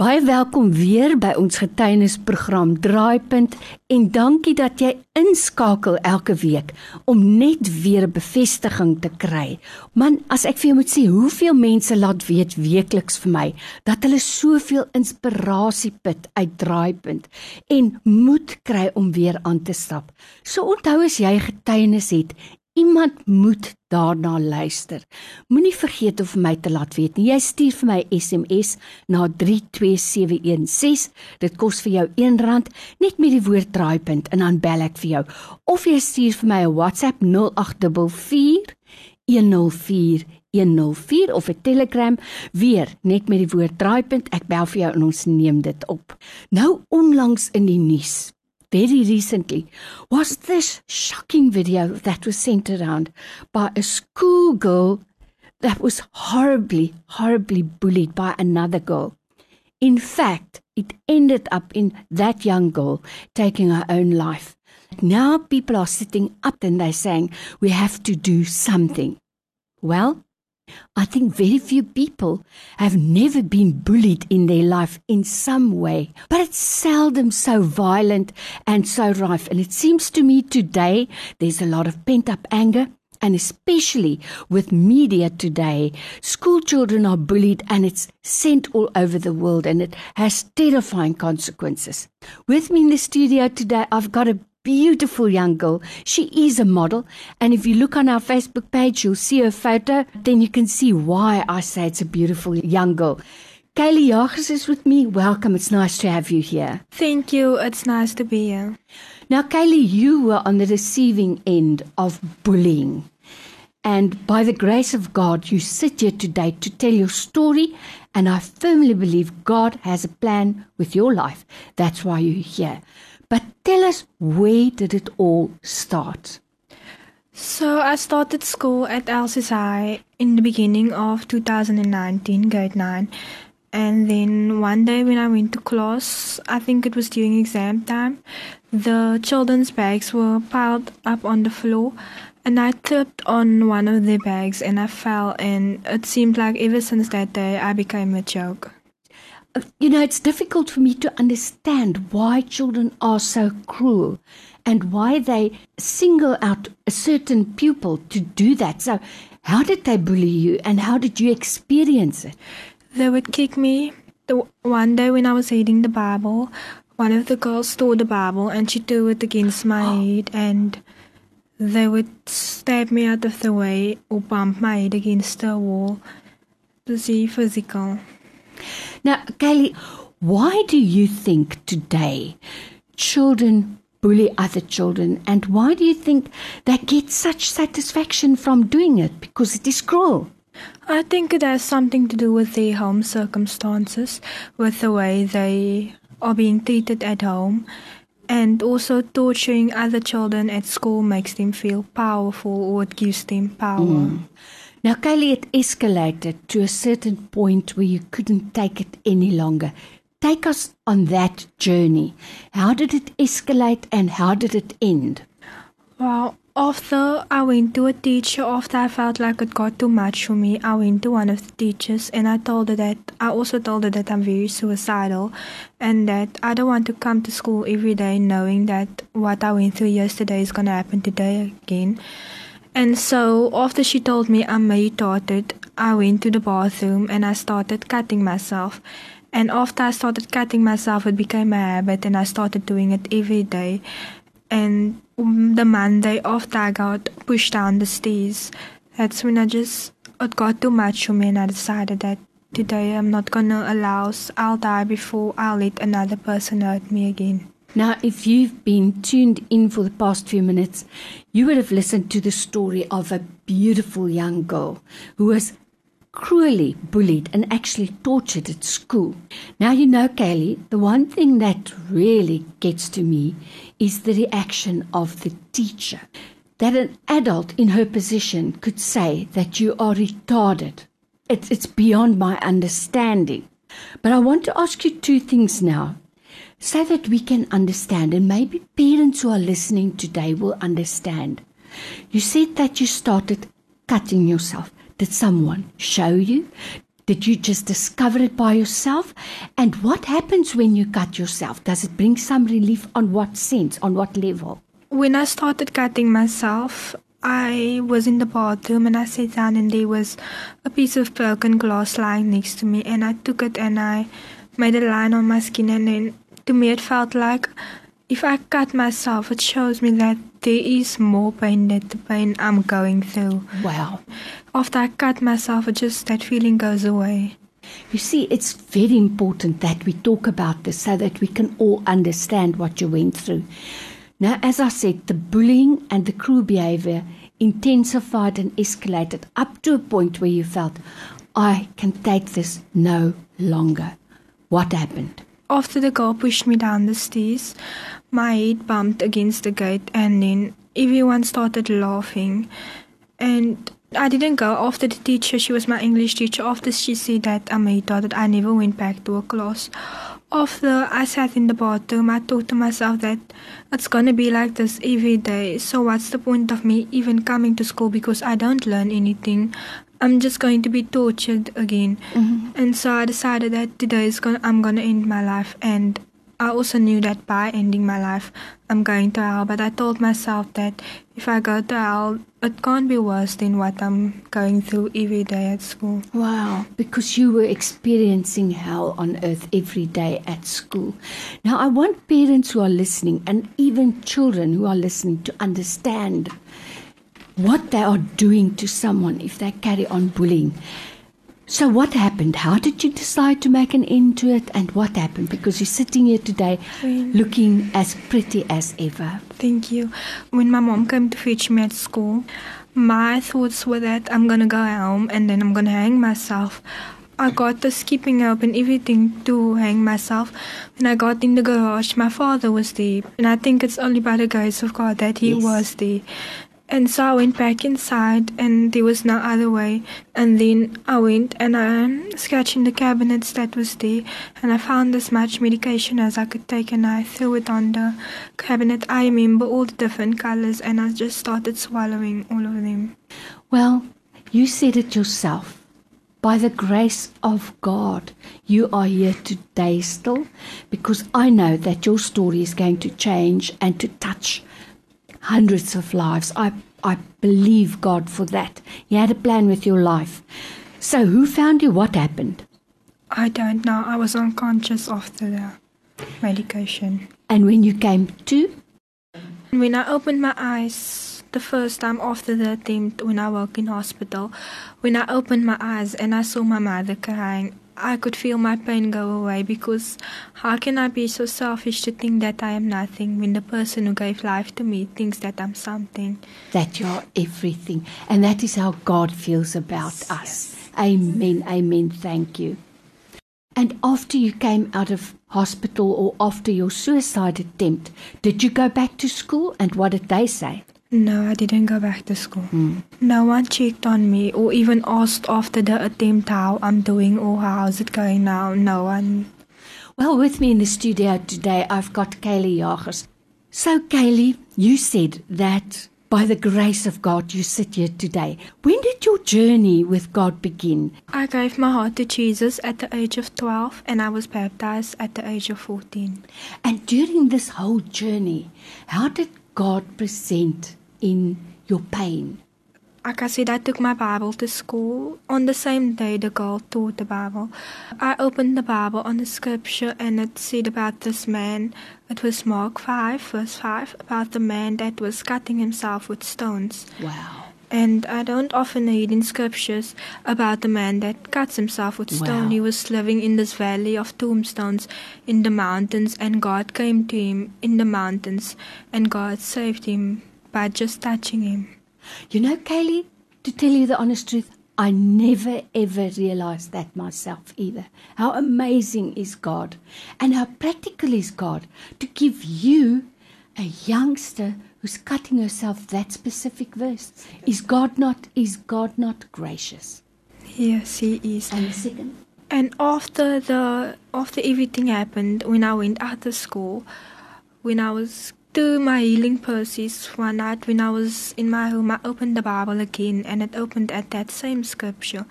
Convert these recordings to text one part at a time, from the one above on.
Baie welkom weer by ons getuienisprogram Draaipunt en dankie dat jy inskakel elke week om net weer bevestiging te kry. Man, as ek vir jou moet sê hoeveel mense laat weet weekliks vir my dat hulle soveel inspirasie put uit Draaipunt en moed kry om weer aan te stap. So onthou as jy getuienis het Iemand moet daarna luister. Moenie vergeet om vir my te laat weet nie. Jy stuur vir my SMS na 32716. Dit kos vir jou R1 net met die woord draaipunt en dan bel ek vir jou. Of jy stuur vir my 'n WhatsApp 0844 104 104 of 'n Telegram weer net met die woord draaipunt. Ek bel vir jou en ons neem dit op. Nou onlangs in die nuus very recently was this shocking video that was sent around by a schoolgirl that was horribly, horribly bullied by another girl. In fact, it ended up in that young girl taking her own life. Now people are sitting up and they're saying, we have to do something. Well, I think very few people have never been bullied in their life in some way, but it's seldom so violent and so rife. And it seems to me today there's a lot of pent up anger. And especially with media today, school children are bullied and it's sent all over the world and it has terrifying consequences. With me in the studio today, I've got a beautiful young girl. She is a model. And if you look on our Facebook page, you'll see her photo. Then you can see why I say it's a beautiful young girl. Kaylee Jagers is with me. Welcome. It's nice to have you here. Thank you. It's nice to be here. Now, Kaylee, you were on the receiving end of bullying. And by the grace of God, you sit here today to tell your story. And I firmly believe God has a plan with your life. That's why you're here. But tell us, where did it all start? So I started school at LCSI in the beginning of 2019, grade 9. And then one day when I went to class, I think it was during exam time, the children's bags were piled up on the floor and I tripped on one of the bags and I fell and it seemed like ever since that day I became a joke you know, it's difficult for me to understand why children are so cruel and why they single out a certain pupil to do that. So, how did they bully you and how did you experience it? They would kick me. The one day when I was reading the Bible, one of the girls stole the Bible and she threw it against my oh. head and they would stab me out of the way or bump my head against the wall to see physical. Now, Kaylee, why do you think today children bully other children and why do you think they get such satisfaction from doing it? Because it is cruel. I think it has something to do with their home circumstances, with the way they are being treated at home, and also torturing other children at school makes them feel powerful or it gives them power. Mm. Now, Kylie, it escalated to a certain point where you couldn't take it any longer. Take us on that journey. How did it escalate and how did it end? Well, after I went to a teacher, after I felt like it got too much for me, I went to one of the teachers and I told her that I also told her that I'm very suicidal and that I don't want to come to school every day knowing that what I went through yesterday is going to happen today again. And so after she told me I'm retarded, I went to the bathroom and I started cutting myself. And after I started cutting myself, it became a habit and I started doing it every day. And um, the Monday after I got pushed down the stairs, that's when I just, it got too much for me and I decided that today I'm not gonna allow, I'll die before I'll let another person hurt me again. Now, if you've been tuned in for the past few minutes, you would have listened to the story of a beautiful young girl who was cruelly bullied and actually tortured at school. Now, you know, Kaylee, the one thing that really gets to me is the reaction of the teacher. That an adult in her position could say that you are retarded. It's, it's beyond my understanding. But I want to ask you two things now so that we can understand, and maybe parents who are listening today will understand. You said that you started cutting yourself. Did someone show you? Did you just discover it by yourself? And what happens when you cut yourself? Does it bring some relief on what sense, on what level? When I started cutting myself, I was in the bathroom and I sat down and there was a piece of broken glass lying next to me and I took it and I made a line on my skin and then to me it felt like if I cut myself it shows me that there is more pain than the pain I'm going through. Wow. After I cut myself it just that feeling goes away. You see, it's very important that we talk about this so that we can all understand what you went through. Now, as I said, the bullying and the cruel behavior intensified and escalated up to a point where you felt, I can take this no longer. What happened? After the girl pushed me down the stairs, my head bumped against the gate and then everyone started laughing. And I didn't go after the teacher, she was my English teacher. After she said that I made that I never went back to a class. After I sat in the bathroom, I thought to myself that it's gonna be like this every day. So what's the point of me even coming to school because I don't learn anything? I'm just going to be tortured again. Mm-hmm. And so I decided that today is gonna I'm gonna end my life and I also knew that by ending my life I'm going to hell, but I told myself that if I go to hell, it can't be worse than what I'm going through every day at school. Wow, because you were experiencing hell on earth every day at school. Now, I want parents who are listening and even children who are listening to understand what they are doing to someone if they carry on bullying. So, what happened? How did you decide to make an end to it? And what happened? Because you're sitting here today looking as pretty as ever. Thank you. When my mom came to fetch me at school, my thoughts were that I'm gonna go home and then I'm gonna hang myself. I got the skipping rope and everything to hang myself. When I got in the garage, my father was there, and I think it's only by the grace of God that he Yes. was there. And so I went back inside, and there was no other way. And then I went and I um, scratched in the cabinets that was there, and I found as much medication as I could take, and I threw it on the cabinet. I remember all the different colors, and I just started swallowing all of them. Well, you said it yourself. By the grace of God, you are here today still because I know that your story is going to change and to touch hundreds of lives. I, I believe God for that. He had a plan with your life. So, who found you? What happened? I don't know. I was unconscious after the medication. And when you came to, When I opened my eyes the first time after the attempt when I woke in hospital, when I opened my eyes and I saw my mother crying, I could feel my pain go away because how can I be so selfish to think that I am nothing when the person who gave life to me thinks that I'm something? that you are everything. And that is how God feels about us. Amen. Amen. Thank you. And after you came out of hospital or after your suicide attempt, did you go back to school? And what did they say? No, I didn't go back to school. Hmm. No one checked on me or even asked after the attempt how I'm doing or how's it going now. No one. Well, with me in the studio today, I've got Kaylee Jagers. So, Kaylee, you said that by the grace of God, you sit here today. When did your journey with God begin? I gave my heart to Jesus at the age of 12 and I was baptized at the age of 14. And during this whole journey, how did God present in your pain? Like I said, I took my Bible to school. On the same day, the girl taught the Bible. I opened the Bible on the scripture and it said about this man. It was Mark 5, verse 5, about the man that was cutting himself with stones. Wow. And I don't often read in scriptures about the man that cuts himself with stone. Wow. He was living in this valley of tombstones in the mountains, and God came to him in the mountains, and God saved him by just touching him. You know, Kaylee, to tell you the honest truth, I never ever realized that myself either. How amazing is God and how practical is God to give you, a youngster who's cutting herself that specific verse. Is God not is God not gracious? Yes, he is. And the second, And after the after everything happened, when I went out of school, when I was to my healing process one night when I was in my room, I opened the Bible again and it opened at that same scripture.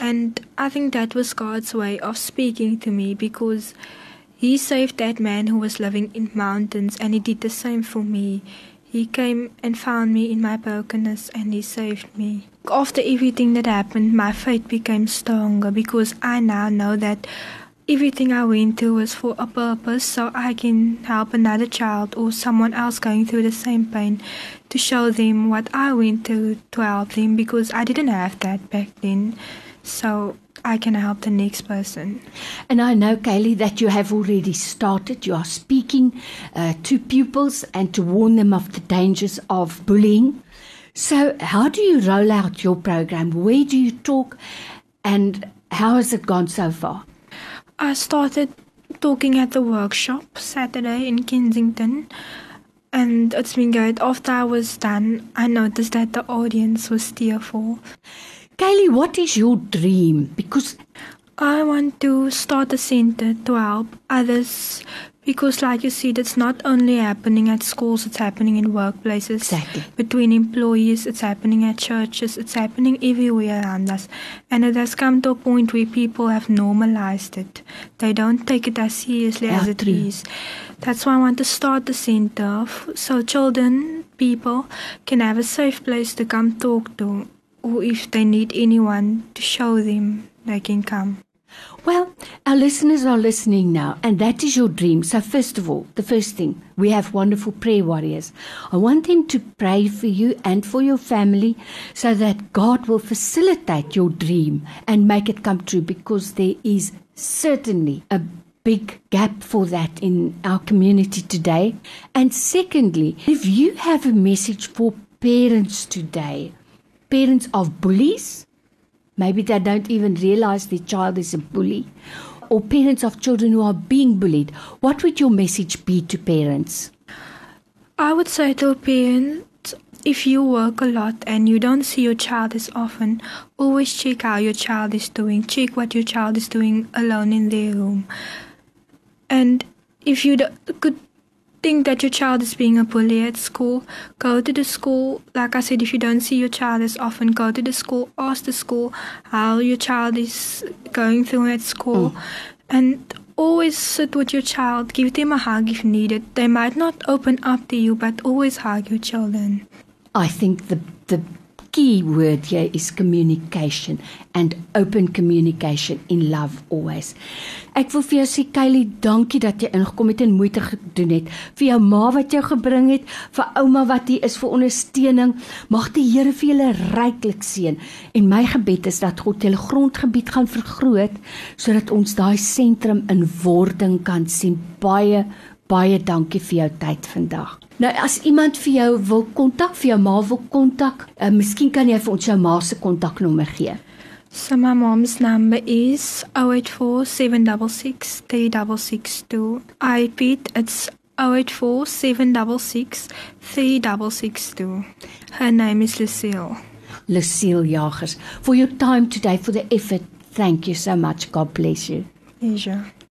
And I think that was God's way of speaking to me because He saved that man who was living in mountains and He did the same for me. He came and found me in my brokenness and He saved me. After everything that happened, my faith became stronger because I now know that everything I went through was for a purpose so I can help another child or someone else going through the same pain to show them what I went through to help them because I didn't have that back then. So I can help the next person. And I know, Kaylee, that you have already started. You are speaking uh, to pupils and to warn them of the dangers of bullying. So, how do you roll out your program? Where do you talk? And how has it gone so far? I started talking at the workshop Saturday in Kensington. And it's been good. After I was done, I noticed that the audience was tearful. Kaylee, what is your dream? Because I want to start a center to help others because, like you said, it's not only happening at schools, it's happening in workplaces. Exactly. Between employees, it's happening at churches, it's happening everywhere around us. And it has come to a point where people have normalized it. They don't take it as seriously Yeah, as it true. is. That's why I want to start the center f- so children, people can have a safe place to come talk to, or if they need anyone to show them, they can come. Well, our listeners are listening now, and that is your dream. So, first of all, the first thing, we have wonderful prayer warriors. I want them to pray for you and for your family so that God will facilitate your dream and make it come true because there is certainly a big gap for that in our community today. And secondly, if you have a message for parents today, parents of bullies, Maybe they don't even realize their child is a bully. Or parents of children who are being bullied. What would your message be to parents? I would say to a parent, if you work a lot and you don't see your child as often, always check how your child is doing. Check what your child is doing alone in their room. And if you could think that your child is being a bully at school, go to the school. Like I said, if you don't see your child as often, go to the school, ask the school how your child is going through at school. Mm. And always sit with your child, give them a hug if needed. They might not open up to you, but always hug your children. I think the the key word here is communication and open communication in love always. Ek wil vir jou sê Kylie, dankie dat jy ingekom het en moeite gedoen het. Vir jou ma wat jou gebring het, vir ouma wat hier is vir ondersteuning. Mag die Here vir julle ryklik seën. En my gebed is dat God julle grondgebied gaan vergroot sodat ons daai sentrum in wording kan sien. Baie Baie dankie vir jou tyd vandag. Nou as iemand vir jou wil kontak, vir jou ma wil kontak, uh, miskien kan jy vir ons jou ma se kontaknommer gee. So my mom's number is 084 766 3662. I repeat, it's 084 766 3662. Her name is Lucille. Lucille Jagers, for your time today for the effort. Thank you so much. God bless you. Pleasure.